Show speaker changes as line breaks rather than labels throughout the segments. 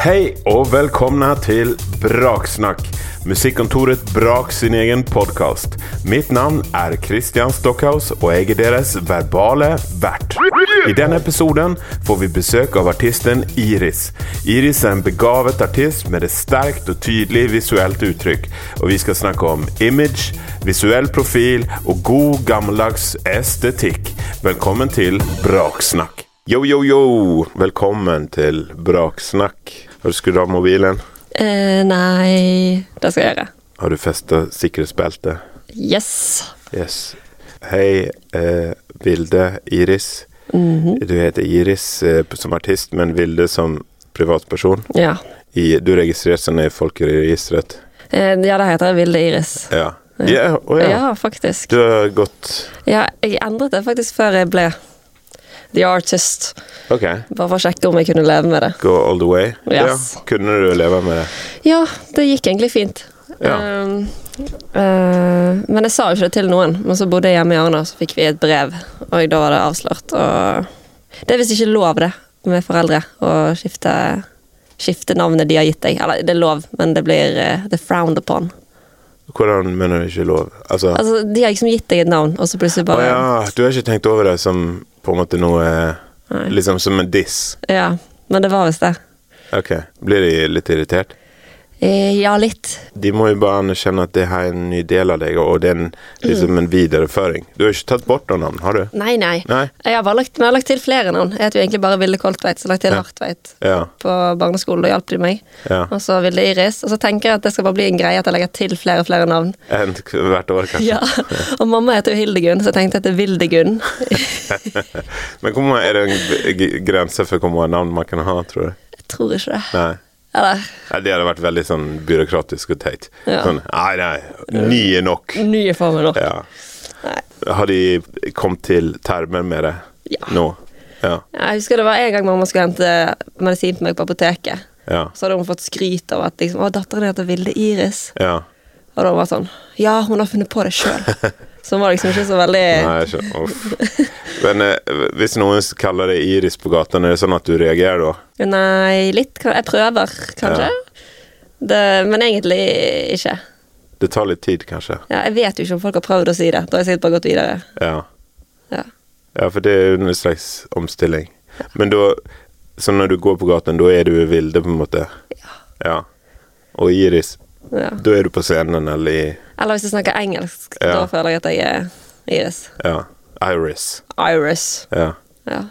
Hej og velkomne til Braksnack, musikkontoret Brak sin egen podcast. Mitt navn er Christian Stockhaus, og jeg er deres verbale vert. I denne episoden får vi besøk av artisten Iris. Iris er en begavet artist med et sterkt og tydelig visuelt uttrykk, og vi skal snakke om image, visuell profil og god gammeldags estetikk. Velkommen til Braksnakk. Yo, yo, yo! Velkommen til Braksnakk. Har du skrudd av mobilen?
Eh, nei, det skal jeg gjøre.
Har du festa sikkerhetsbeltet?
Yes.
Yes. Hei, eh, Vilde Iris. Du heter Iris eh, som artist, men Vilde som privatperson.
Ja.
I, du er registrert som i folkeregisteret.
Eh, ja, det heter Vilde Iris.
Ja. Ja, oh, ja.
Ja, faktisk.
Du har gått
Ja, jeg endret det faktisk før jeg ble The Artist.
Okay.
Bare for å sjekke om jeg kunne leve med det.
Go all the way?
Yes.
Ja. Kunne du leve med det?
Ja, det gikk egentlig fint.
Ja.
Um, uh, men jeg sa jo ikke det til noen. Men så bodde jeg hjemme i Arna, så fikk vi et brev, og da var det avslørt. Og det er visst ikke lov, det, med foreldre, å skifte, skifte navnet de har gitt deg. Eller det er lov, men det blir uh, er frowned upon.
Hvordan mener du ikke lov? Altså,
Altså, de har liksom gitt deg et navn, og så plutselig bare Å
ja, du har ikke tenkt over det som på en måte noe
Nei.
Liksom som en diss?
Ja, men det var visst det.
Ok. Blir de litt irritert?
Eh, ja, litt.
De må jo bare anerkjenne at det her er en ny del av deg, og det er en, liksom en videreføring. Du har ikke tatt bort noen navn, har du?
Nei, nei.
Nei?
Har lagt, vi har lagt til flere navn. Jeg heter jo egentlig bare Vilde Koltveit, så jeg lagt til
Ja.
Hartveit
Ja.
på barneskolen. Da hjalp de meg.
ja.
Og så Vilde Iris. Og så tenker jeg at det skal bare bli en greie at jeg legger til flere og flere navn.
En hvert år, kanskje.
Ja, Og mamma heter jo Hildegunn, så jeg tenkte at det er Vildegunn.
Men hvor mange, er det en grense for hvor mange navn man kan ha, tror du?
Jeg tror ikke det.
Nei.
Eller
Nei, Det hadde vært veldig sånn byråkratisk og teit.
Ja.
Sånn, nei, nei, ny er nok.
nye meg nok.
Ja. Har de kommet til termer med det
Ja.
nå? Ja.
Jeg husker det var en gang mamma skulle hente medisin på meg på apoteket.
Ja.
Så hadde hun fått skryt av at liksom, å, datteren heter Vilde Iris.
ja.
Og da var det sånn Ja, hun har funnet på det sjøl. Hun var liksom ikke så veldig
Nei, ikke. Uff. Men eh, hvis noen kaller deg Iris på gaten, er det sånn at du reagerer da?
Nei, litt. Jeg prøver, kanskje. Det, men egentlig ikke.
Det tar litt tid, kanskje?
Ja, jeg vet jo ikke om folk har prøvd å si det. Da har jeg sikkert bare gått videre.
Ja.
Ja.
Ja, for det er jo en slags omstilling. Men da Så når du går på gaten, da er du Vilde, på en måte? Ja. Ja. Og Iris,
ja.
da er du på scenen eller i
Eller hvis jeg snakker engelsk,
Ja.
da føler jeg at jeg er Iris.
Ja. Iris.
Iris.
Ja.
Ja.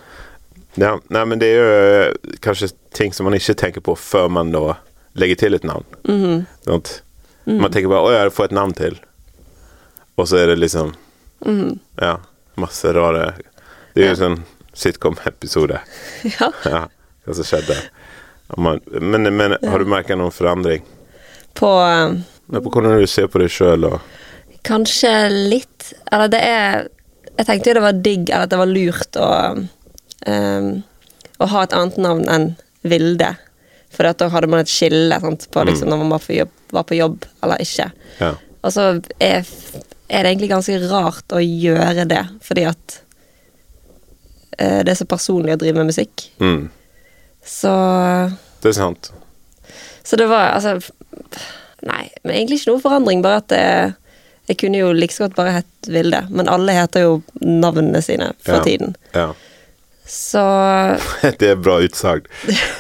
ja. Nei, men det er jo eh, kanskje ting som man ikke tenker på før man da legger til et navn.
Mhm.
Sant? Man tenker bare 'Å, jeg får et navn til', og så er det liksom
Mhm.
Ja. Masse rare Det er jo ja. sånn sitcom-episode.
ja.
Ja, hva som skjedde. Man, men, men har du merka noen forandring?
På
Nei, På hvordan du ser på deg sjøl og
Kanskje litt Eller det er Jeg tenkte jo det var digg, eller at det var lurt å um, Å ha et annet navn enn Vilde. For da hadde man et skille sant, på liksom, når man var på, jobb, var på jobb eller ikke.
Ja.
Og så er, er det egentlig ganske rart å gjøre det, fordi at uh, det er så personlig å drive med musikk.
Mm,
Så
det er sant.
Så det var altså Nei, men egentlig ikke noe forandring, bare at det, jeg kunne jo like så godt bare hett Vilde. Men alle heter jo navnene sine for
Ja.
tiden.
Ja.
Så
Det er bra utsagn.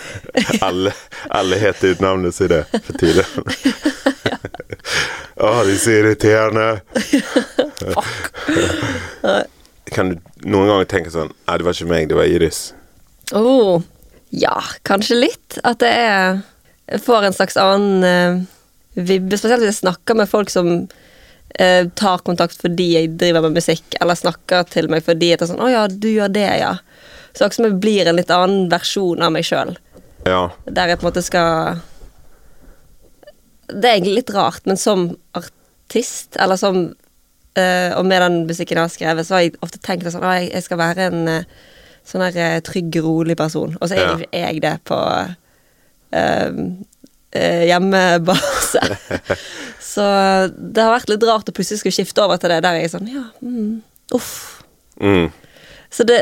Alle, alle heter ut navnet sitt for tiden. Å, de er så irriterende. Kan du noen ganger tenke sånn Nei, det var ikke meg, det var Iris.
oh, Ja, kanskje litt. At det er får en slags annen eh, vibbe. Spesielt hvis jeg snakker med folk som eh, tar kontakt fordi jeg driver med musikk, eller snakker til meg fordi jeg er sånn 'Å ja, du gjør det, ja'. Så akkurat som jeg blir en litt annen versjon av meg sjøl.
Ja.
Der jeg på en måte skal Det er egentlig litt rart, men som artist, eller som eh, Og med den musikken jeg har skrevet, så har jeg ofte tenkt sånn at jeg, skal være en sånn her trygg, rolig person. Og så er
Ja.
jeg det på hjemmebase. så det har vært litt rart å plutselig skulle skifte over til det der jeg er sånn Ja, mm, uff.
Mm.
Så det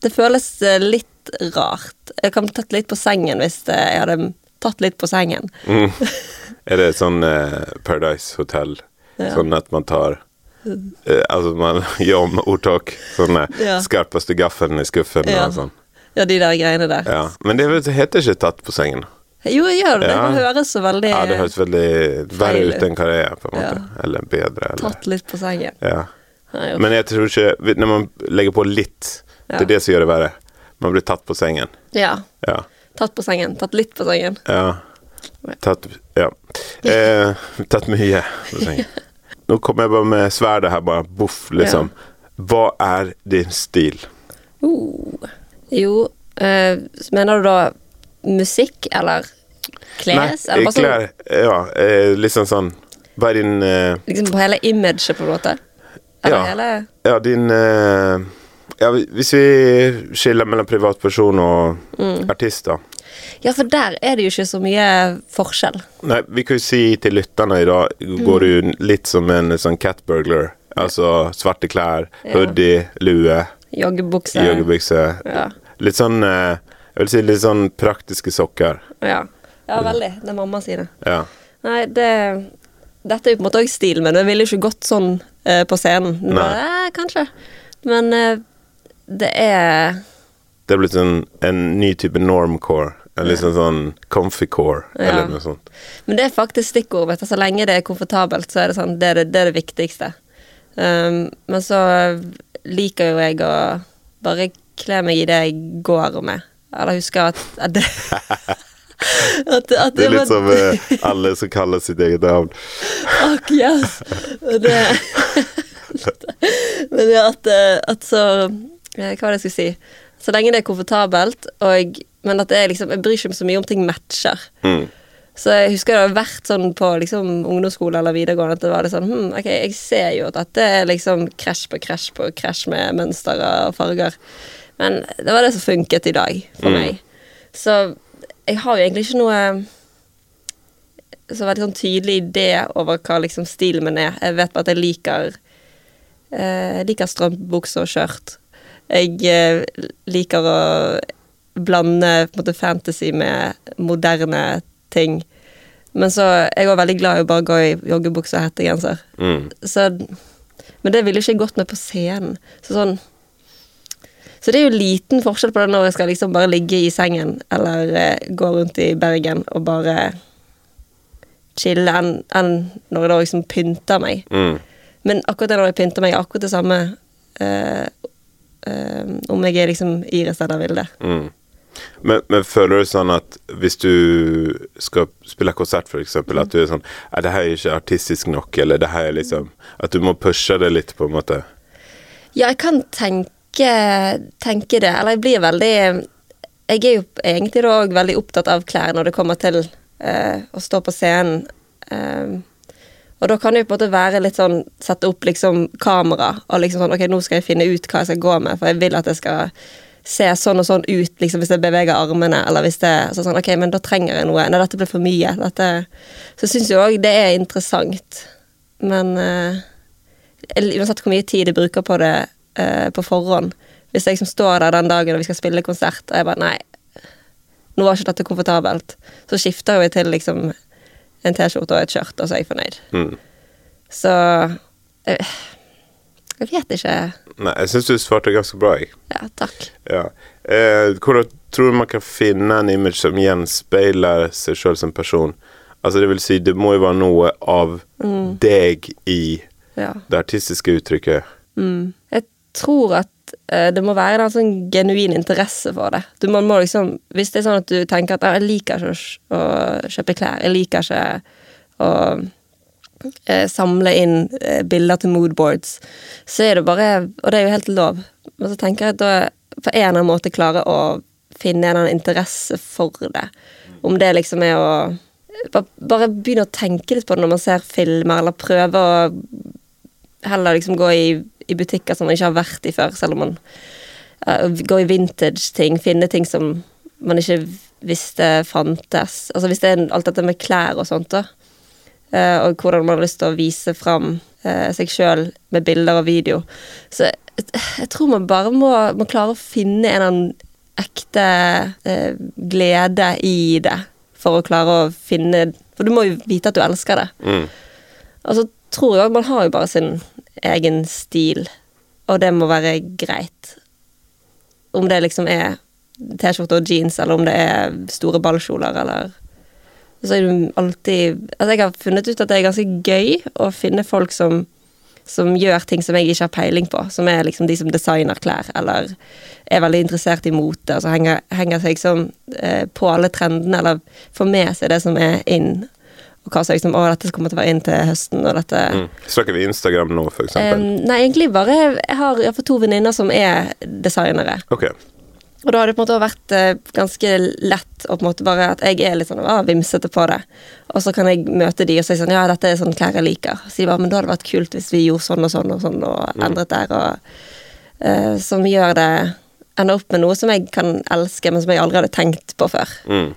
Det føles eh, litt rart. Jeg kan tatt litt på sengen hvis eh, jeg hadde tatt litt på sengen.
Mm. Er det sånn eh, Paradise Hotel?
Ja.
Sånn at man tar eh, Altså man gjør om ordtak. Sånn eh,
Ja.
skarpeste gaffelen i skuffen
Ja.
og sånn.
Ja, de der greiene der.
Ja. Men det heter ikke tatt på sengen.
Jo, jeg gjør det.
Ja.
Det høres så veldig
Ja, det høres veldig verre ut enn hva det er, på en
Ja.
måte. Eller bedre, eller
tatt litt på sengen.
Ja. Men jeg tror ikke Når man legger på litt,
Ja.
det er det som gjør det verre. Man blir tatt på sengen.
Ja.
Ja.
Tatt på sengen. Tatt litt på sengen.
Ja. Tatt Ja. Eh, tatt mye på sengen. Nå kommer jeg bare med sverdet her, bare boff, liksom. Hva er din stil?
Uh. Jo, øh, mener du da musikk eller kles? eller bare sånn,
klær Ja, liksom sånn Hva er din eh,
liksom på hele imaget, på en måte? Eller
Ja.
hele
Ja, din eh, Ja, hvis vi skiller mellom privatperson og
Mm.
artist, da.
Ja, for der er det jo ikke så mye forskjell.
Nei, vi kan jo si til lytterne i dag går du jo litt som en sånn cat burglar. Altså svarte klær, hoodie, lue,
Joggebukse.
joggebukse.
Ja.
Litt sånn eh, Jeg vil si litt sånn praktiske sokker.
Ja. ja, veldig. Det er mamma sine.
Ja.
Nei, det Dette er jo på en måte òg stil, men det ville ikke gått sånn eh, på scenen.
Nei.
Bare, eh, kanskje. Men eh, det er
Det er blitt en, en ny type normcore. En litt sånn sånn comfy-core,
Ja.
eller noe sånt.
Men det er faktisk stikkord. vet du. Så lenge det er komfortabelt, så er det sånn, det er det, det, er det viktigste. Um, men så liker jo jeg å bare kle meg i det jeg går med. Eller husker at, at det at, at
Det er litt som uh, alle som kaller sitt eget navn.
Fuck yes! Det Men ja, at, eh, at så eh, Hva var det jeg skulle si? Så lenge det er komfortabelt, og, men at det er liksom Jeg bryr meg så mye om ting matcher.
Mm.
Så jeg husker det har vært sånn på liksom, ungdomsskole eller videregående at det var litt sånn hm, Ok, jeg ser jo at dette er liksom krasj på krasj på krasj med mønster og farger. Men det var det som funket i dag for
Mm.
meg. Så jeg har jo egentlig ikke noe så veldig sånn tydelig idé over hva liksom stilen min er. Jeg vet bare at jeg liker eh, liker strømpebukse og skjørt. Jeg eh, liker å blande på en måte fantasy med moderne ting. Men så jeg var veldig glad i å bare gå i joggebukse og hettegenser.
Mm.
Så Men det ville ikke gått med på scenen. Så sånn Så det er jo liten forskjell på det når jeg skal liksom bare ligge i sengen eller eh, gå rundt i Bergen og bare chille, enn en når jeg da liksom pynter meg.
Mm.
Men akkurat det når jeg pynter meg, er akkurat det samme eh, eh, om jeg er liksom Iris eller Vilde.
Mm. Men, men føler du sånn at hvis du skal spille konsert, for eksempel, at du er sånn Er det her er ikke artistisk nok, eller det her er liksom At du må pushe det litt, på en måte?
Ja, jeg kan tenke, tenke det. Eller jeg blir veldig Jeg er jo egentlig òg veldig opptatt av klær når det kommer til eh, å stå på scenen. Eh, og da kan det jo på en måte være litt sånn Sette opp liksom kamera og liksom sånn Ok, nå skal jeg finne ut hva jeg skal gå med, for jeg vil at det skal se sånn og sånn ut liksom hvis jeg beveger armene, eller hvis det så sånn Ok, men da trenger jeg noe. Nei, dette blir for mye. Dette Så syns jeg òg det er interessant. Men uh, uansett hvor mye tid jeg bruker på det uh, på forhånd Hvis jeg liksom står der den dagen og vi skal spille konsert, og jeg bare Nei, nå var ikke dette komfortabelt. Så skifter jeg til liksom en T-skjorte og et skjørt, og så er jeg fornøyd.
Mm.
Så jeg, jeg vet ikke.
Nei, jeg syns du svarte ganske bra, jeg.
Ja, takk.
Ja. Eh, hvordan tror du man kan finne en image som gjenspeiler seg sjøl som person? Altså, det vil si, det må jo være noe av deg i
Ja.
det artistiske uttrykket.
Mm. Jeg tror at eh, det må være en sånn genuin interesse for det. Du man må liksom, hvis det er sånn at du tenker at «Ah, jeg liker ikke å, kjøpe klær, jeg liker ikke å samle inn eh, bilder til moodboards, så er det bare Og det er jo helt lov. Men så tenker jeg at da på en eller annen måte klare å finne en eller annen interesse for det. Om det liksom er å bare, bare begynne å tenke litt på det når man ser filmer, eller prøve å heller liksom gå i, i butikker som man ikke har vært i før, selv om man uh, Gå i vintage-ting, finne ting som man ikke visste fantes. Altså hvis det er alt dette med klær og sånt, da. Eh, og hvordan man har lyst til å vise fram eh, seg sjøl med bilder og video. Så jeg, jeg tror man bare må, må klare å finne en eller annen ekte eh, glede i det for å klare å finne For du må jo vite at du elsker det.
Mm.
Og så tror jeg man har jo bare sin egen stil, og det må være greit. Om det liksom er T-skjorte og jeans, eller om det er store ballkjoler, eller Så er du alltid Altså, jeg har funnet ut at det er ganske gøy å finne folk som som gjør ting som jeg ikke har peiling på. Som er liksom de som designer klær, eller er veldig interessert i mote, og henger, henger seg som eh, på alle trendene, eller får med seg det som er inn, Og hva som liksom Å, dette kommer til å være inn til høsten, og dette
Mm. Snakker vi Instagram nå, for eksempel?
Nei, egentlig bare Jeg har, jeg har fått to venninner som er designere.
ok.
Og da har det på en måte vært eh, ganske lett å på en måte bare at jeg er litt sånn ah, vimsete på det. Og så kan jeg møte de og si sånn ja, dette er sånn klær jeg liker. Så de bare men da hadde det vært kult hvis vi gjorde sånn og sånn og sånn og endret der. Og, uh, som gjør det Ender opp med noe som jeg kan elske, men som jeg aldri hadde tenkt på før.
Mm.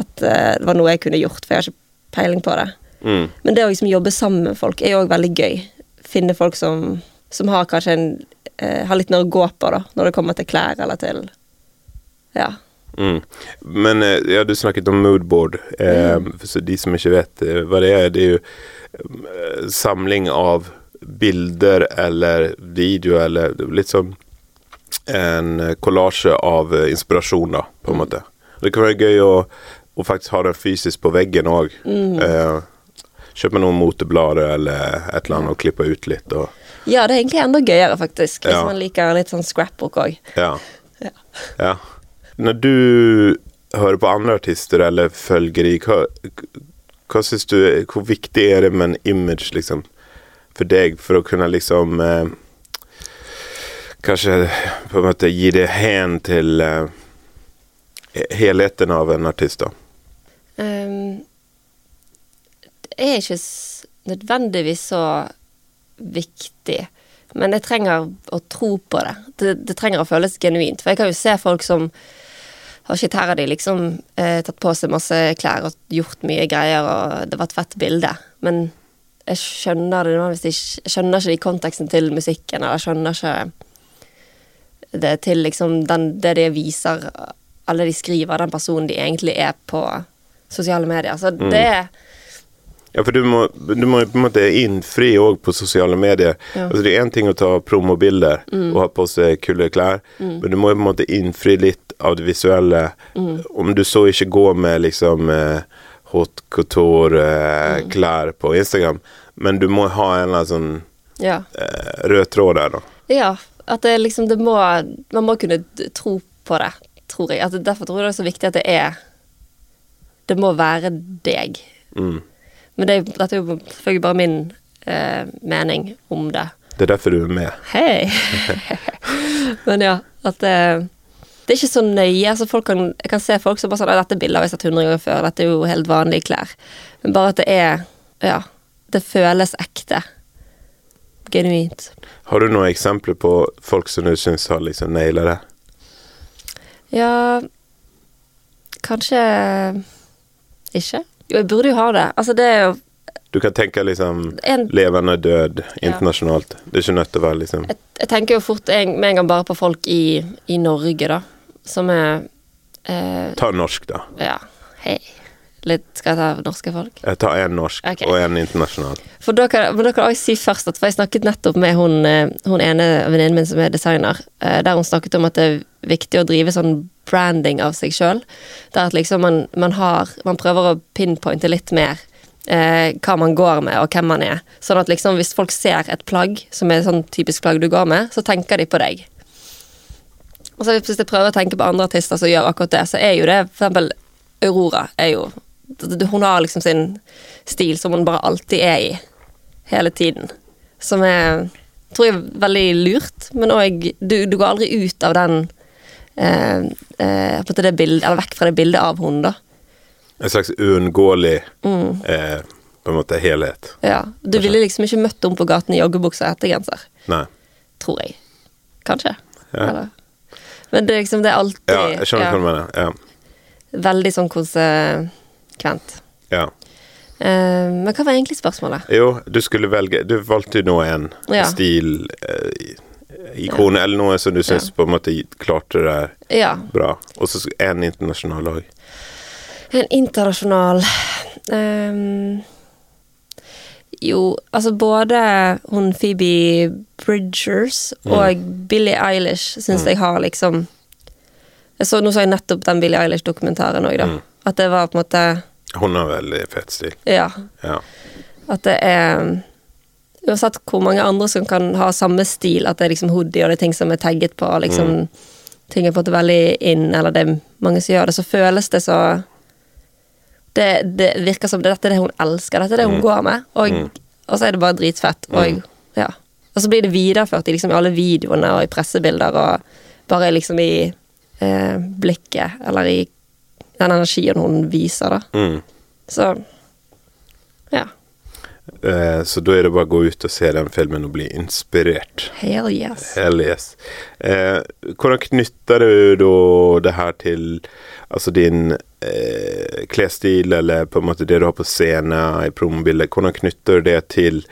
At uh, det var noe jeg kunne gjort, for jeg har ikke peiling på det.
Mm.
Men det å liksom jobbe sammen med folk er jo òg veldig gøy. Finne folk som, som har kanskje en uh, Har litt mer å gå på, da, når det kommer til klær eller til Ja.
Mm. Men eh, ja, du snakket om moodboard. Eh,
Mm.
Så de som ikke vet eh, hva det er, det er jo samling av bilder eller video eller litt sånn en kollasje collage av inspirasjon, da, på en måte. Det kan være gøy å, å faktisk ha den fysisk på veggen òg. Eh, kjøpe noen moteblader eller et eller annet og klippe ut litt. Og,
ja, det er egentlig enda gøyere, faktisk. Hvis
Ja.
man liker litt sånn scrapbook òg.
ja.
Ja.
Ja. Når du hører på andre artister eller følger i, hva, hva syns du Hvor viktig er det med en image, liksom, for deg, for å kunne liksom eh, Kanskje på en måte gi det hen til eh, helheten av en artist, da.
Um, det er ikke nødvendigvis så viktig, men jeg trenger å tro på det. Det, det trenger å føles genuint. For jeg kan jo se folk som har her har de liksom eh, tatt på seg masse klær og gjort mye greier, og det var et fett bilde. Men jeg skjønner det Jeg skjønner ikke de konteksten til musikken, eller jeg skjønner ikke det til liksom den, det de viser, alle de skriver, den personen de egentlig er på sosiale medier. Så det er
Ja, for du må, du må på en måte innfri òg på sosiale medier.
Ja.
Altså, det er én ting å ta promobilder og ha på seg kule klær, men du må jo på en måte innfri litt av det visuelle. Om du så ikke går med liksom eh, haute couture-klær på Instagram, men du må ha en eller annen sånn
Ja.
eh, rød tråd der, da.
ja at det liksom det må Man må kunne tro på det, tror jeg. At derfor tror jeg det er så viktig at det er Det må være deg.
Mm.
Men det, dette er jo selvfølgelig bare min eh, mening om det.
Det er derfor du er med.
Hei! Men ja, at det det er ikke så nøye. altså folk kan, Jeg kan se folk som bare sånn «Å, 'Dette bildet har jeg sett 100 ganger før. Dette er jo helt vanlige klær.' Men bare at det er Ja. Det føles ekte. Genuint.
Har du noen eksempler på folk som du syns har liksom naila det?
Ja Kanskje ikke? Jo, jeg burde jo ha det. Altså, det er jo
Du kan tenke liksom
en
levende død internasjonalt. Det er ikke nødt til å være liksom
jeg, jeg tenker jo fort en, med en gang bare på folk i, i Norge, da. Som er eh,
Ta norsk, da.
Ja, hei. Litt Skal jeg ta norske folk?
Jeg tar én norsk
okay.
og én internasjonal.
For da kan, men da kan jeg si først at For jeg snakket nettopp med hun, eh, hun ene venninnen min som er designer, eh, der hun snakket om at det er viktig å drive sånn branding av seg sjøl. Der at liksom man, man har Man prøver å pinpointe litt mer eh, hva man går med, og hvem man er. Sånn at liksom hvis folk ser et plagg som er sånn typisk plagg du går med, så tenker de på deg. Og så hvis jeg prøver å tenke på andre artister som gjør akkurat det, så er jo det for eksempel Aurora er jo Hun har liksom sin stil som hun bare alltid er i. Hele tiden. Som er tror jeg er veldig lurt, men òg du, du går aldri ut av den eh, eh, på det bildet, Eller vekk fra det bildet av hun, da.
En slags uunngåelig
Mm.
eh, på en måte helhet.
Ja. Du ville liksom ikke møtt henne på gaten i joggebukse og hettegenser.
Nei.
Tror jeg. Kanskje.
Ja.
Eller. Men det er liksom det er alltid
Ja, jeg skjønner hva du mener. Ja.
Veldig sånn konsekvent.
ja.
Uh, men hva var egentlig spørsmålet?
Jo, du skulle velge Du valgte jo nå en
Ja.
stil eh, ikon, eller noe som du syns på en måte klarte det
Ja.
bra. Og så en internasjonal òg.
En internasjonal um, Jo, altså både hun Phoebe Bridgers og Billie Eilish syns jeg har liksom jeg så, Nå så jeg nettopp den Billie Eilish-dokumentaren òg, da. At det var på en måte
Hun har veldig fet stil.
Ja.
Ja.
At det er Uansett hvor mange andre som kan ha samme stil, at det er liksom hoodie og det er ting som er tagget på, liksom Ting er fått veldig inn, eller det er mange som gjør det, så føles det så Det, det virker som det, dette er det hun elsker, dette er det hun går med, og, og så er det bare dritfett. Og, ja. og så blir det videreført i liksom alle videoene og i pressebilder, og bare liksom i eh, blikket, eller i den energien hun viser, da.
Mm.
Så.
Eh, så da er det bare å gå ut og se den filmen og bli inspirert.
Hell yes.
Hell yes. Eh, hvordan knytter du da det her til altså din eh, klesstil, eller på en måte det du har på scenen i promobildet? Hvordan knytter du det til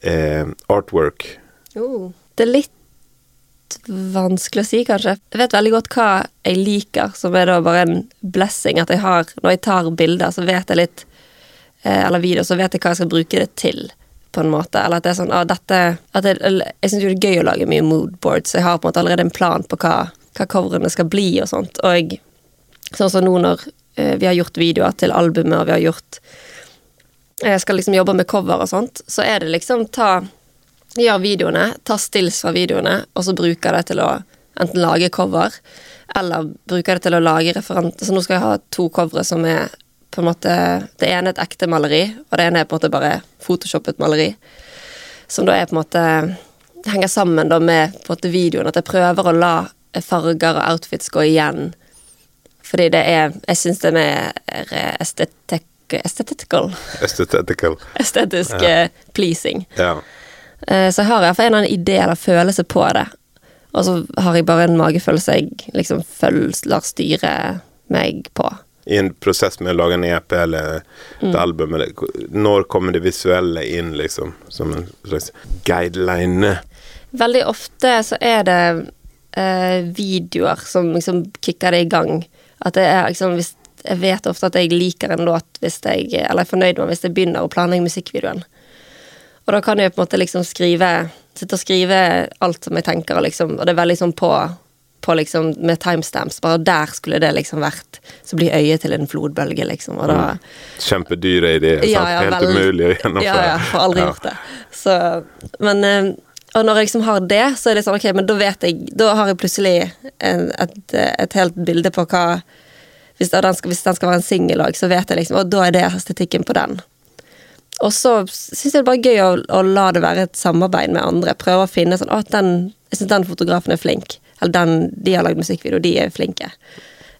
eh, artwork?
Oh. Det er litt vanskelig å si, kanskje. Jeg vet veldig godt hva jeg liker, som er da bare en blessing. At jeg har Når jeg tar bilder, så vet jeg litt Eller video, så vet jeg hva jeg skal bruke det til. På en måte, eller at det er sånn ah, dette, at jeg, jeg syns jo det er gøy å lage mye moodboards. Jeg har på en måte allerede en plan på hva, hva coverene skal bli og sånt. Og sånn som nå når eh, vi har gjort videoer til albumet, og vi har gjort Jeg skal liksom jobbe med cover og sånt, så er det liksom ta Gjør videoene, ta stills fra videoene, og så bruker det til å enten lage cover, eller bruker det til å lage referanter. Så nå skal jeg ha to covere som er på en måte Det ene er et ekte maleri, og det ene er på en måte bare photoshoppet maleri. Som da er på en måte Det henger sammen da med på en måte videoen, at jeg prøver å la farger og outfits gå igjen. Fordi det er Jeg syns det er mer estetikk Estetical.
Estetical.
Estetisk ja. pleasing.
Ja.
Eh, Så jeg har iallfall en eller annen idé eller følelse på det. Og så har jeg bare en magefølelse jeg liksom føler styre meg på.
I en prosess med å lage en EP eller et album, eller, når kommer det visuelle inn, liksom? Som en slags guideline?
Veldig ofte så er det eh, videoer som liksom kicker det i gang. At det er liksom hvis Jeg vet ofte at jeg liker en låt hvis jeg Eller er fornøyd med hvis jeg begynner å planlegge musikkvideoen. Og da kan jeg på en måte liksom skrive Sitte og skrive alt som jeg tenker, liksom Og det er veldig sånn på, på liksom Med timestamps. Bare der skulle det liksom vært. Så blir øyet til en flodbølge, liksom. Og da
Kjempedyre ideer.
Ja, ja,
Helt
vel-
umulig å gjennomføre.
Ja, ja, får aldri
Ja.
gjort det. Så, men eh, Og når jeg liksom har det, så er det sånn, ok, men da vet jeg Da har jeg plutselig en, et, et helt bilde på hva Hvis den skal, hvis den skal være en singel òg, så vet jeg liksom Og da er det estetikken på den. Og så syns jeg det er bare gøy å, å la det være et samarbeid med andre. Prøve å finne sånn Å, den, Jeg syns den fotografen er flink. Eller den, de har lagd musikkvideo, de er flinke.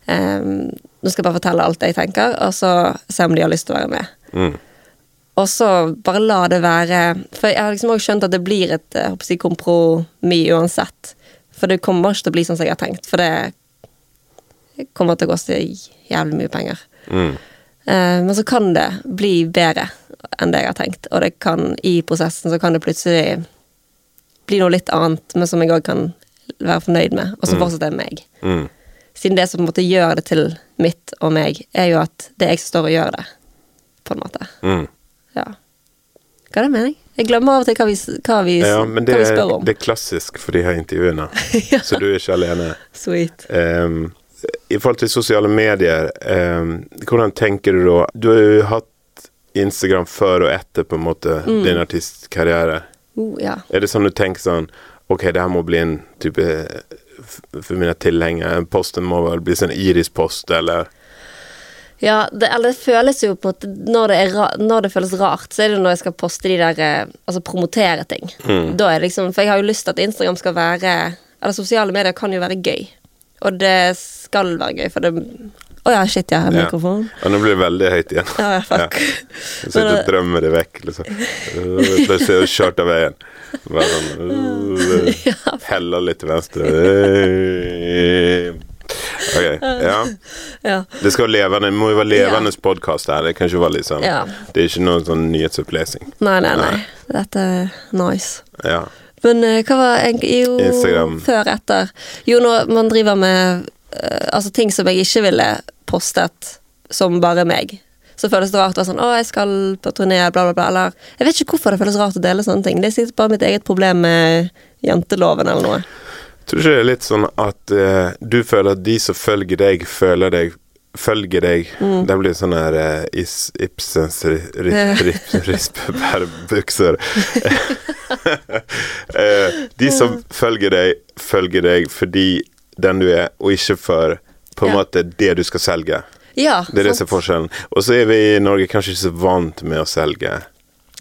Um, nå skal jeg bare fortelle alt jeg tenker, og så se om de har lyst til å være med.
Mm.
Og så bare la det være For jeg har liksom også skjønt at det blir et jeg håper si, kompromiss uansett. For det kommer ikke til å bli sånn som jeg har tenkt, for det kommer til å koste jævlig mye penger.
Mm.
Uh, men så kan det bli bedre enn det jeg har tenkt, og det kan, i prosessen så kan det plutselig bli noe litt annet, men som jeg òg kan være fornøyd med, og så fortsetter jeg meg.
Mm.
Siden det som på en måte gjør det til mitt og meg, er jo at det er jeg som står og gjør det, på en måte.
Mm.
Ja. Hva er det mening? Jeg glemmer av og til hva vi, hva vi,
Ja, men det,
hva vi spør om.
det er klassisk for de her intervjuene, så du er ikke alene.
Sweet.
Um, I forhold til sosiale medier, um, hvordan tenker du da Du har jo hatt Instagram før og etter på en måte
Mm.
din artistkarriere.
Uh, ja.
Er det sånn du tenker sånn Ok, det her må bli en type For mine tilhengere, posten må vel bli sånn Iris-post, eller
ja det, eller det føles jo på at når det, ra når det føles rart, så er det når jeg skal poste de der eh, Altså promotere ting.
Mm.
Da er det liksom For jeg har jo lyst til at Instagram skal være Eller sosiale medier kan jo være gøy. Og det skal være gøy, for det Å ja, shit, jeg har
Ja.
mikrofon.
Ja, nå blir det veldig høyt igjen.
Ja, ja, fuck.
Du sitter og drømmer det vekk, liksom. Plutselig er du kjørt av veien. Bare sånn uh, Heller litt til venstre. Uh. Ok, ja.
Ja.
Det skal levende, må jo være levende podkast her. Det kan ikke være sånn
Ja.
Det er ikke noen sånn nyhetsopplesing.
Nei, nei, nei. Dette er nice.
Ja.
Men eh, hva var jeg, Jo,
Instagram.
før, etter. Jo, når man driver med uh, altså ting som jeg ikke ville postet som bare meg, så føles det rart å være sånn 'Å, jeg skal på turné', bla, bla, bla. Eller Jeg vet ikke hvorfor det føles rart å dele sånne ting. Det er sikkert bare mitt eget problem med janteloven eller noe.
Tror ikke det er litt sånn at uh, du føler at de som følger deg, føler deg Følger deg.
Mm.
Det blir sånn her uh, is, Ibsens ri- ri- ri- rispebærbukser. Eh, de som følger deg, følger deg fordi den du er, og ikke for på en
Ja.
måte det du skal selge.
Ja,
Det er det som er forskjellen. Og så er vi i Norge kanskje ikke så vant med å selge.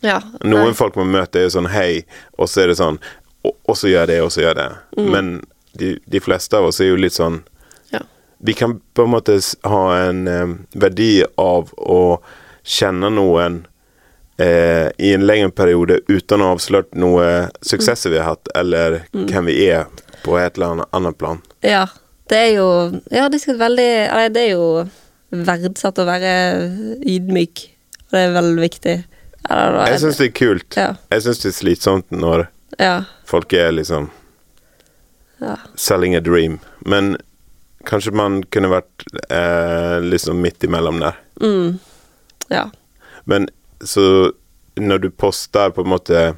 Ja,
Noen folk man møter er sånn hei, og så er det sånn og, så gjør det, og så gjør det.
Mm.
Men de, de fleste av oss er jo litt sånn
Ja.
Vi kan på en måte ha en eh, verdi av å kjenne noen eh, i en lengre periode uten å ha avslørt noe suksesser vi har hatt, eller
Mm.
hvem vi er på et eller annet, annet plan.
Ja, det er jo Ja, det er veldig Eller det er jo verdsatt å være ydmyk. Og det er veldig viktig. Eller,
Jeg syns det er kult.
Ja.
Jeg syns det er slitsomt når
Ja.
folk er liksom
ja.
selling a dream. Men kanskje man kunne vært eh, liksom midt imellom der.
Mm. Ja.
Men så når du poster på en måte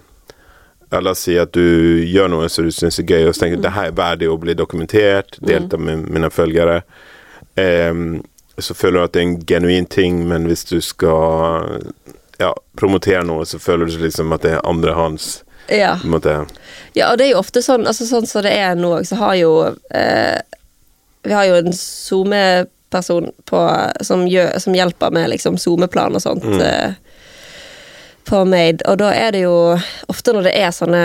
Eller si at du gjør noe som du syns er gøy, og så tenker du det her er verdig å bli dokumentert, delta med mine følgere. Em, så føler du at det er en genuin ting, men hvis du skal ja, promotere noe, så føler du liksom at det er andrehånds
ja.
på en måte.
Ja, og det er jo ofte sånn altså sånn som det er nå, så har jo eh, Vi har jo en SoMe-person som, som hjelper med liksom SoMe-plan og sånt eh, på Made, og da er det jo ofte når det er sånne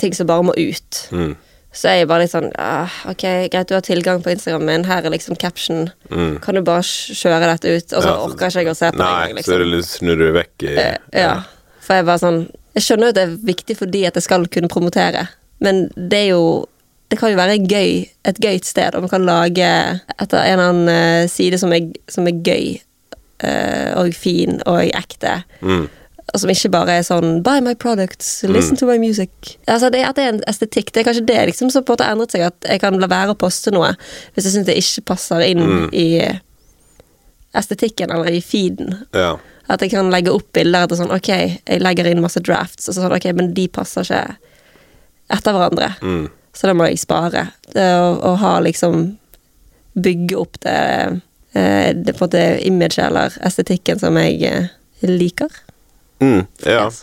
ting som bare må ut,
Mm,
så er jeg bare litt sånn ah, Ok, greit, du har tilgang på Instagram min, her er liksom caption.
mm.
Kan du bare kjøre dette ut? Og så
Ja,
orker ikke jeg å se på
Nei, så det
Liksom.
litt snur du vekk i
ja. ja. For jeg bare sånn Jeg skjønner jo at det er viktig fordi at jeg skal kunne promotere, men det er jo det kan jo være gøy, et gøyt sted, og man kan lage etter en eller annen eh, side som er, som er gøy eh, og fin og ekte.
Mm.
Og som ikke bare er sånn 'buy my products, listen to my music'. Altså det, At det er en estetikk. Det er kanskje det liksom, som på en måte har endret seg, at jeg kan la være å poste noe hvis jeg syns det ikke passer inn i estetikken eller i feeden.
ja.
At jeg kan legge opp bilder etter sånn Ok, jeg legger inn masse drafts, og så sånn Ok, men de passer ikke etter hverandre.
Mm.
Så da må jeg spare. Det å, å ha liksom Bygge opp det, eh, det på en måte imaget eller estetikken som jeg eh, liker.
Mm, ja.
Yes.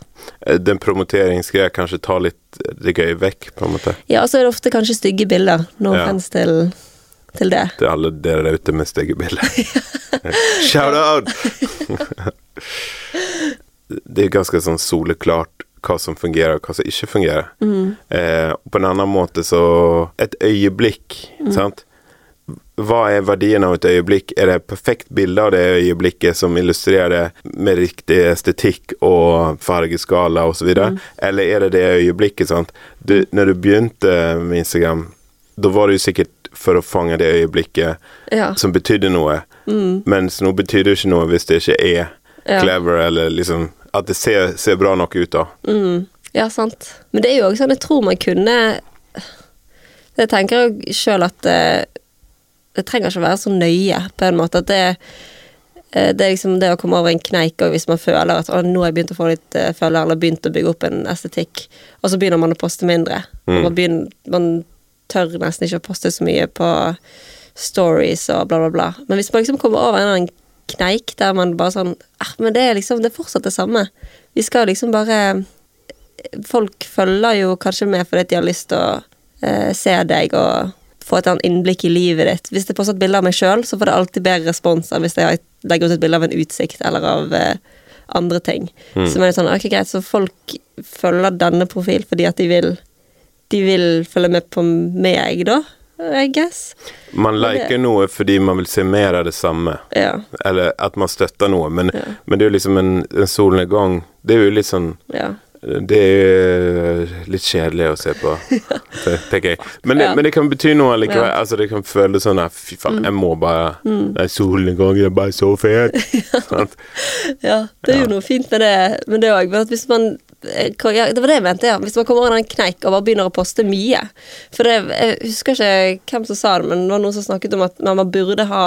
Eh, Den promoteringsgreia kanskje tar litt det gøy vekk, på en måte.
Ja, og så er det ofte kanskje stygge bilder. No
Ja.
offense til, til det.
Til alle dere der ute med stygge bilder. Shout out! det er ganske sånn soleklart hva som fungerer, og hva som ikke fungerer. Eh, på en annen måte så Et øyeblikk, sant? Hva er verdien av et øyeblikk? Er det et perfekt bilde av det øyeblikket som illustrerer det med riktig estetikk og fargeskala osv., videre eller er det det øyeblikket, sant? Du, når du begynte med Instagram, da var det jo sikkert for å fange det øyeblikket
Ja.
som betydde noe, mens nå betyr det ikke noe hvis det ikke er
Ja.
clever, eller liksom At det ser, ser bra nok ut, da.
Mm, ja, sant. Men det er jo også sånn, jeg tror man kunne Jeg tenker jo sjøl at det, trenger ikke å være så nøye, på en måte. At det, eh, det er liksom det å komme over en kneik hvis man føler at å, nå har jeg begynt å få litt følger, eller begynt å bygge opp en estetikk, og så begynner man å poste mindre. Mm. man, begynner, man tør nesten ikke å poste så mye på stories og bla, bla, bla. Men hvis man liksom kommer over en eller annen kneik der man bare sånn eh, Men det er liksom Det er fortsatt det samme. Vi skal liksom bare Folk følger jo kanskje med fordi de har lyst til å eh, se deg og få et annet innblikk i livet ditt. Hvis det er et bilde av meg sjøl, så får det alltid bedre respons enn hvis jeg legger ut et bilde av en utsikt eller av eh, andre ting. Så er det sånn, ok greit, så folk følger denne profil fordi at de vil De vil følge med på meg, da, I guess.
Man liker noe fordi man vil se mer av det samme.
Ja.
Eller at man støtter noe. Men,
Ja.
men det er jo liksom en, en solnedgang. Det er jo litt sånn
ja.
Det er litt kjedelig å se på, tenker jeg. Men det, men det kan bety noe likevel.
Ja. Mm.
Altså, det kan føles sånn at fy faen, jeg må bare Nei, solnedgangen er bare så fet.
Ja, det er jo noe fint med det med det òg. Hvis man eh, ja, Det var det jeg mente, ja. Hvis man kommer over en kneik og bare begynner å poste mye. For det, jeg husker ikke hvem som sa det, men det var noen som snakket om at man man burde ha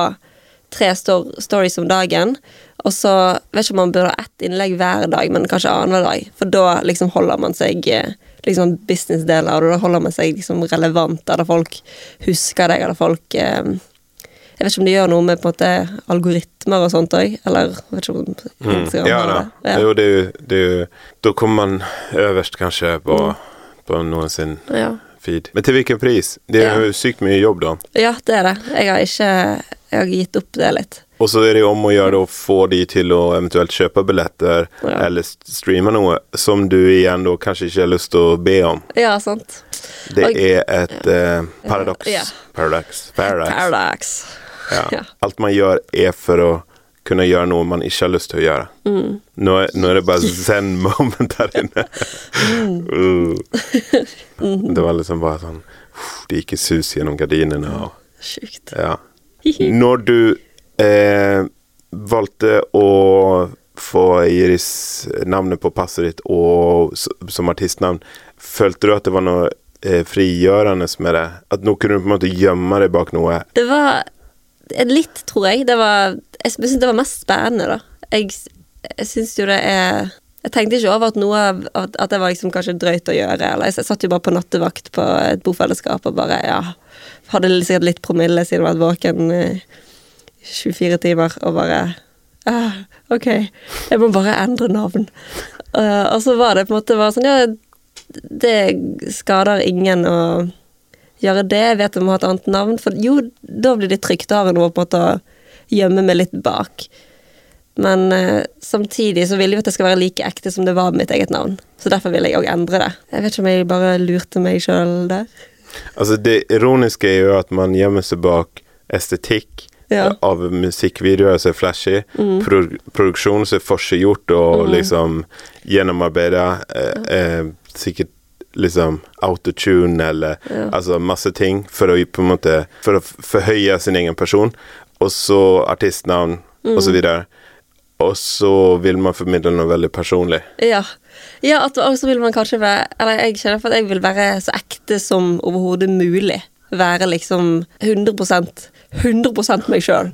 tre stor stories om dagen. Og så vet ikke om man burde ha ett innlegg hver dag, men kanskje annenhver dag. For da liksom holder man seg eh, liksom businessdeler, og da holder man seg liksom relevant, eller folk husker deg, eller folk eh, Jeg vet ikke om det gjør noe med på en måte algoritmer og sånt òg, eller jeg vet ikke om Instagram
Mm. Ja da.
det. Ja.
Jo, det er jo, det er jo Da kommer man øverst kanskje på,
Mm.
på noen sin
Ja.
feed. Men til hvilken pris? Det er
Ja.
jo sykt mye jobb, da.
ja, det er det. Jeg har ikke Jeg har gitt opp det litt.
Og så er det om å gjøre å få de til å eventuelt kjøpe billetter
Ja.
eller streame noe som du igjen da kanskje ikke har lyst til å be om.
Ja, sant.
Det
Og-
er et eh, paradoks.
Ja.
Paradox. Paradox.
Paradox.
Ja.
Ja.
Alt man gjør, er for å kunne gjøre noe man ikke har lyst til å gjøre.
Mm.
Nå, er, nå er det bare zen moment her inne.
Mm.
Uh. Det var liksom bare sånn Det gikk i sus gjennom gardinene og
Sjukt.
Ja. Når du eh, valgte å få Iris navnet på passet ditt og som artistnavn, følte du at det var noe eh, frigjørende med det? At nå kunne du på en måte gjemme deg bak noe?
Det var litt, tror jeg. Det var Jeg syns det var mest spennende, da. Jeg, jeg syns jo det er Jeg tenkte ikke over at noe at, at det var liksom kanskje drøyt å gjøre. Eller jeg satt jo bare på nattevakt på et bofellesskap og bare, ja Hadde sikkert litt promille siden jeg var våken eh, 24 timer og bare ah, Ok, jeg må bare endre navn. Uh, og så var det på en måte sånn Ja, det skader ingen å gjøre det. Jeg vet jeg må ha et annet navn. For jo, da blir det trygt. Da har jeg noe på en måte å gjemme meg litt bak. Men eh, samtidig så vil jeg at det skal være like ekte som det var mitt eget navn. Så derfor vil jeg òg endre det. Jeg vet ikke om jeg bare lurte meg sjøl der.
Altså Det ironiske er jo at man gjemmer seg bak estetikk
Ja. Mm.
av musikkvideoer som er flashy, pro produksjon som er forseggjort og liksom gjennomarbeida, eh, eh, sikkert liksom autotune eller
Ja.
altså masse ting for å på en måte For å forhøye sin egen person, og så artistnavn og
Mm.
så videre. Og så vil man formidle noe veldig personlig.
Ja. ja og så vil man kanskje være Eller jeg kjenner for at jeg vil være så ekte som overhodet mulig. Være liksom 100% 100 meg sjøl.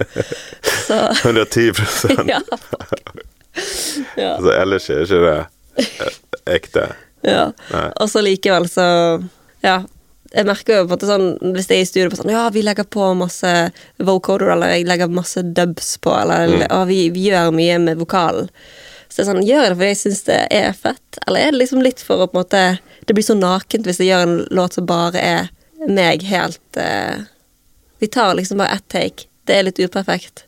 så
110
ja. ja.
altså, Ellers er ikke det eh, ekte.
Ja.
Nei.
Og så likevel så Ja. Jeg merker jo på måte sånn Hvis jeg er i studio på sånn Ja, vi legger på masse vocoder, eller jeg legger masse dubs på, eller
Mm.
ja, vi, vi gjør mye med vokalen. Så det er sånn Gjør jeg det fordi jeg syns det er fett, eller er det liksom litt for å på en måte Det blir så nakent hvis jeg gjør en låt som bare er meg helt eh, Vi tar liksom bare ett take. Det er litt uperfekt.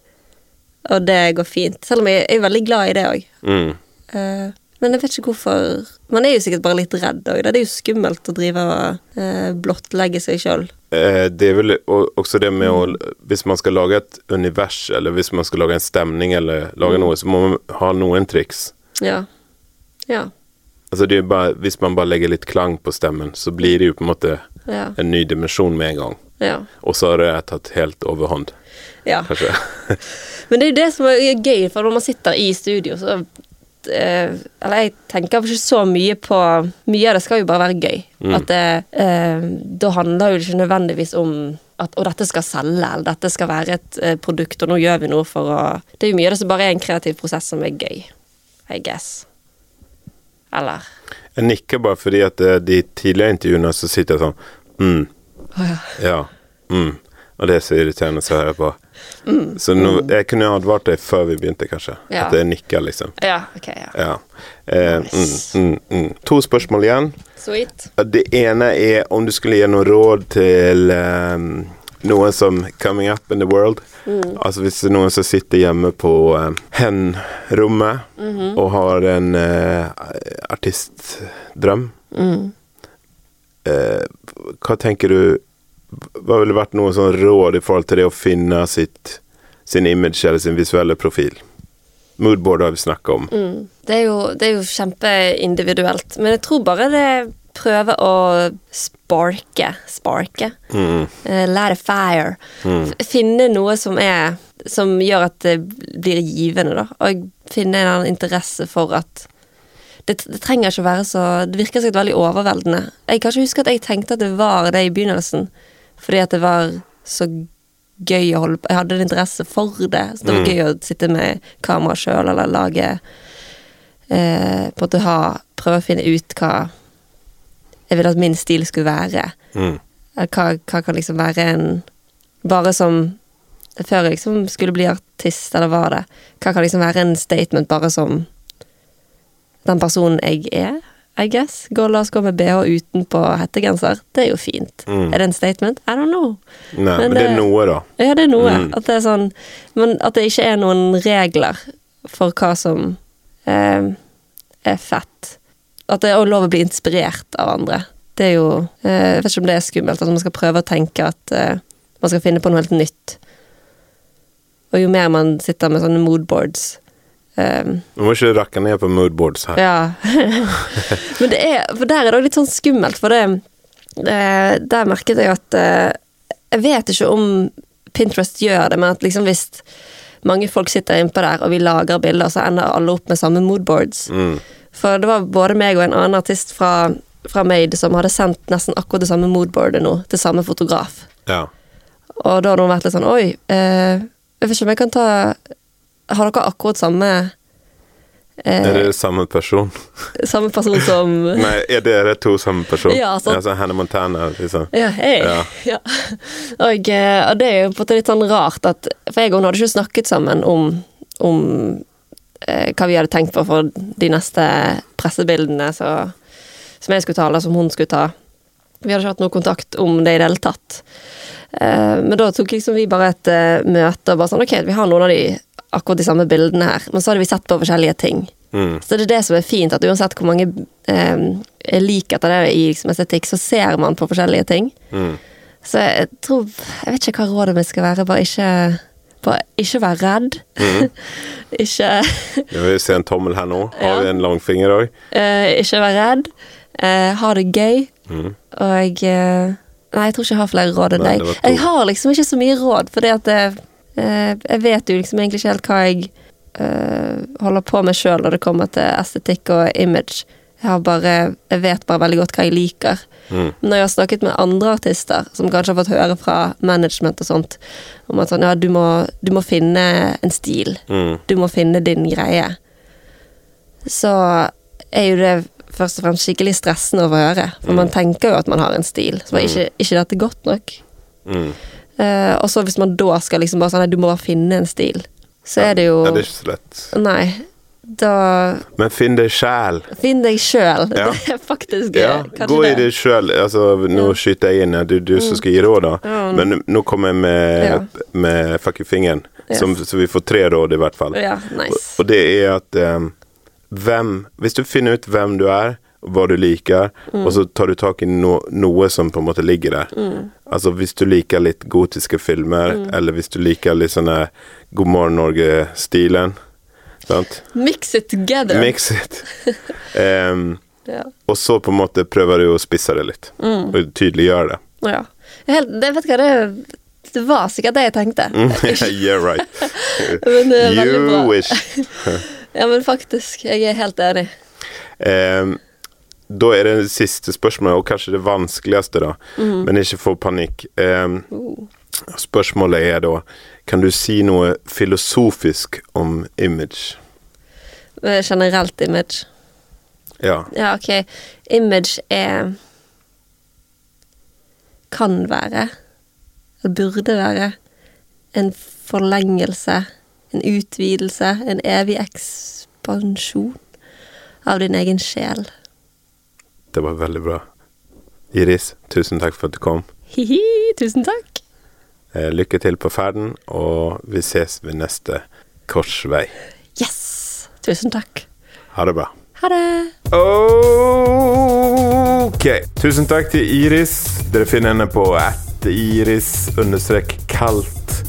Og det går fint. Selv om jeg er veldig glad i det òg.
Mm.
Eh, men jeg vet ikke hvorfor Man er jo sikkert bare litt redd òg. Det er jo skummelt å drive og eh, blottlegge seg sjøl.
Eh, Det er vel også det med å Hvis man skal lage et univers, eller hvis man skal lage en stemning, eller lage noe, så må man ha noen triks.
Ja. Ja.
Altså det er bare, Hvis man bare legger litt klang på stemmen, så blir det jo på en måte
Ja.
en ny dimensjon med en gang.
ja.
Og så har det tatt helt overhånd,
ja.
kanskje.
Men det er jo det som er gøy, for når man sitter i studio, så Eller jeg tenker ikke så mye på Mye av det skal jo bare være gøy. At det eh, Da handler jo ikke nødvendigvis om at og dette skal selge, eller dette skal være et eh, produkt, og nå gjør vi noe for å Det er jo mye av det som bare er en kreativ prosess som er gøy. I guess. Eller
Jeg nikker bare fordi at eh, de tidligere intervjuene så sitter jeg sånn mm,
Oh, ja.
Ja. Mm. Og det er så irriterende å høre på. Så nå, jeg kunne advart deg før vi begynte, kanskje.
Mm. Ja.
At jeg nikker, liksom.
Ja, ok, ja.
Ja. Eh, mm,
Nice.
mm, mm. To spørsmål igjen.
Sweet.
Det ene er om du skulle gi noe råd til um, noen som coming up in the world. Altså hvis det er noen som sitter hjemme på uh, hen-rommet og har en uh, artistdrøm. Eh, hva tenker du Hva ville vært noen sånn råd i forhold til det å finne sitt, sin image eller sin visuelle profil? Moodboard har vi snakka om.
Det er, jo, det er jo kjempeindividuelt, men jeg tror bare det prøve å sparke Sparke.
Mm.
Uh, light a fire. Mm. Finne noe som er Som gjør at det blir givende, da. Og finne en annen interesse for at det, det trenger ikke å være så Det virker sikkert veldig overveldende. Jeg kan ikke huske at jeg tenkte at det var det i begynnelsen, fordi at det var så gøy å holde på Jeg hadde en interesse for det. Så det var
Mm.
gøy å sitte med kamera sjøl eller lage eh, På en måte ha Prøve å finne ut hva jeg ville at min stil skulle være.
Mm.
Hva, hva kan liksom være en Bare som Før jeg liksom skulle bli artist, eller var det Hva kan liksom være en statement bare som den personen jeg er, I guess? Gå, la oss gå med bh utenpå hettegenser. Det er jo fint.
Mm.
Er det en statement? I don't know.
Nei,
Men
men det er noe, da.
Ja, det er noe.
Mm.
At det er sånn Men at det ikke er noen regler for hva som eh, er fett. At det er lov å bli inspirert av andre. Det er jo eh, Jeg vet ikke om det er skummelt. At man skal prøve å tenke at eh, man skal finne på noe helt nytt. Og jo mer man sitter med sånne moodboards eh,
Du må ikke rakke ned på moodboards her.
ja. Men det er For der er det òg litt sånn skummelt, for det eh, Der merket jeg at eh, Jeg vet ikke om Pinterest gjør det, men at liksom hvis mange folk sitter innpå der, og vi lager bilder, så ender alle opp med samme moodboards.
Mm.
For det var både meg og en annen artist fra, fra Made som hadde sendt nesten akkurat det samme moodboardet nå, til samme fotograf.
Ja.
Og da hadde hun vært litt sånn Oi, eh, jeg vet ikke om jeg kan ta Har dere akkurat samme eh,
Er det samme person?
Samme person som
Nei, er dere to samme person?
Ja, sånn.
Altså Hannah Montana, liksom.
Ja, hei.
Ja.
Ja. Og, eh, og det er jo på en måte litt sånn rart at For jeg og hun hadde ikke snakket sammen om, om eh, hva vi hadde tenkt på for de neste pressebildene så, som jeg skulle ta, eller som hun skulle ta. Vi hadde ikke hatt noe kontakt om det i det hele tatt. Eh, men da tok liksom vi bare et eh, møte og bare sånn Ok, vi har noen av de akkurat de samme bildene her, men så hadde vi sett på forskjellige ting.
Mm.
Så det er det som er fint, at uansett hvor mange eh, likheter det er i liksom, estetikk, så ser man på forskjellige ting.
Mm.
Så jeg tror Jeg vet ikke hva rådet mitt skal være, bare ikke bare ikke være redd. ikke
Jeg vil se en tommel her nå. Har
Ja.
vi en langfinger òg?
eh, Ikke være redd. eh, ha det gøy.
Mm.
Og eh, Nei, jeg tror ikke jeg har flere råd enn deg. Jeg har liksom ikke så mye råd, fordi at det, eh, Jeg vet jo liksom egentlig ikke helt hva jeg eh, holder på med sjøl når det kommer til estetikk og image. Jeg har bare Jeg vet bare veldig godt hva jeg liker.
Mm.
Når jeg har snakket med andre artister, som kanskje har fått høre fra management og sånt, om at sånn, ja, du må, du må finne en stil.
Mm.
Du må finne din greie. Så er jo det først og fremst skikkelig stressende å få høre. For man tenker jo at man har en stil. Så er ikke, ikke dette godt nok?
Mm.
Eh, og så hvis man da skal liksom bare sånn Nei, du må bare finne en stil. Så er det jo
Ja, det er ikke så lett.
Nei. Da
Men finn deg sjæl.
Finn deg sjøl.
Ja.
Det er faktisk
Ja,
kanskje
gå i
det.
det sjøl. Altså, nå skyter jeg inn, ja, du, du som skal gi råd, da.
Ja.
Men nå kommer jeg med,
Ja.
med fucking fingeren.
Yes.
Som, så vi får tre råd, i hvert fall.
Ja,
Og,
nice.
og det er at um, hvem Hvis du finner ut hvem du er, og hva du liker,
Mm.
og så tar du tak i no, noe som på en måte ligger der. Altså hvis du liker litt gotiske filmer,
Mm.
eller hvis du liker litt sånn der God morgen Norge-stilen. Sant?
Mix it together.
Mix it. um,
Ja.
og så på en måte prøver du å spisse det litt.
Mm.
Og tydeliggjøre det.
ja. Helt, det, vet hva, det, det var sikkert det jeg tenkte.
yeah, right.
Men er bra.
you wish.
Ja, men faktisk. Jeg er helt enig.
Em, da er det siste spørsmålet, og kanskje det vanskeligste, da.
mm.
Men ikke få panikk. Em,
Uh.
spørsmålet er da Kan du si noe filosofisk om image?
Eh, Generelt image.
Ja.
Ja, ok. Image er Kan være, eller burde være, en forlengelse, en utvidelse, en evig ekspansjon av din egen sjel.
Det var veldig bra. Iris, tusen takk for at du kom.
Hihi, tusen takk.
Eh, lykke til på ferden, og vi ses ved neste korsvei.
Yes! Tusen takk.
Ha det bra.
Ha det.
Ok. Tusen takk til Iris. Dere finner henne på at iris understrek kalt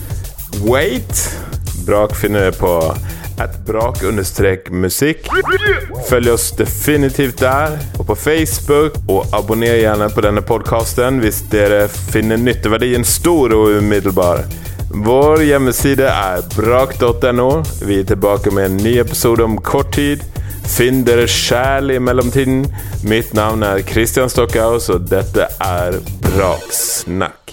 wait. Brak finner dere på at brak understrek musikk. Følg oss definitivt der, og på Facebook. Og abonner gjerne på denne podkasten hvis dere finner nytteverdien stor og umiddelbar. Vår hjemmeside er brak.no. Vi er tilbake med en ny episode om kort tid. Finn dere sjæl i mellomtiden. Mitt navn er Christian Stockhaus, og dette er Braksnakk.